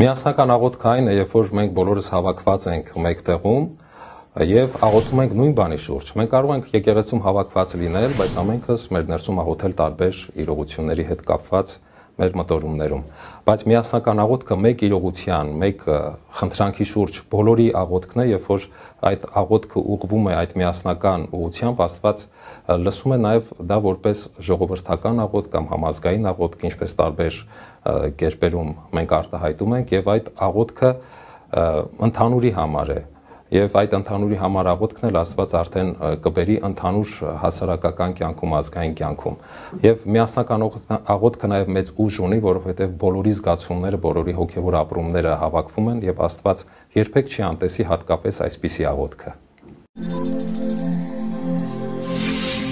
Միասնական աղոթքը այն է, երբ որ մենք բոլորս հավաքված ենք մեկ տեղում եւ աղոթում ենք նույն բանի շուրջ։ Մենք կարող ենք եկեղեցում հավաքված լինել, բայց ամենքս մեր ներսում աղոթել տարբեր իրողությունների հետ կապված մեր մտորումներում։ Բայց միասնական աղոթքը մեկ իրողության, մեկ խնդրանքի շուրջ բոլորի աղոթքն է, երբ որ այդ աղոթքը ուղղվում է այդ միասնական ուղությամբ, Աստված լսում է նաև դա որպես ժողովրդական աղոթք կամ համազգային աղոթք, ինչպես տարբեր կերպերում մենք արտահայտում ենք, եւ այդ աղոթքը ընդհանուրի համար է եւ այդ ընդհանուրի համար աղոթքն էլ ասված արդեն կբերի ընդհանուր հասարակական կյանքում, ազգային կյանքում։ Եվ միասնական աղոթքը նաեւ մեծ ուժ ունի, որովհետեւ բոլորի զգացումները, բոլորի հոգեվոր ապրումները հավաքվում են եւ Աստված երբեք չի անտեսի հատկապես այսպիսի աղոթքը։ Thank you.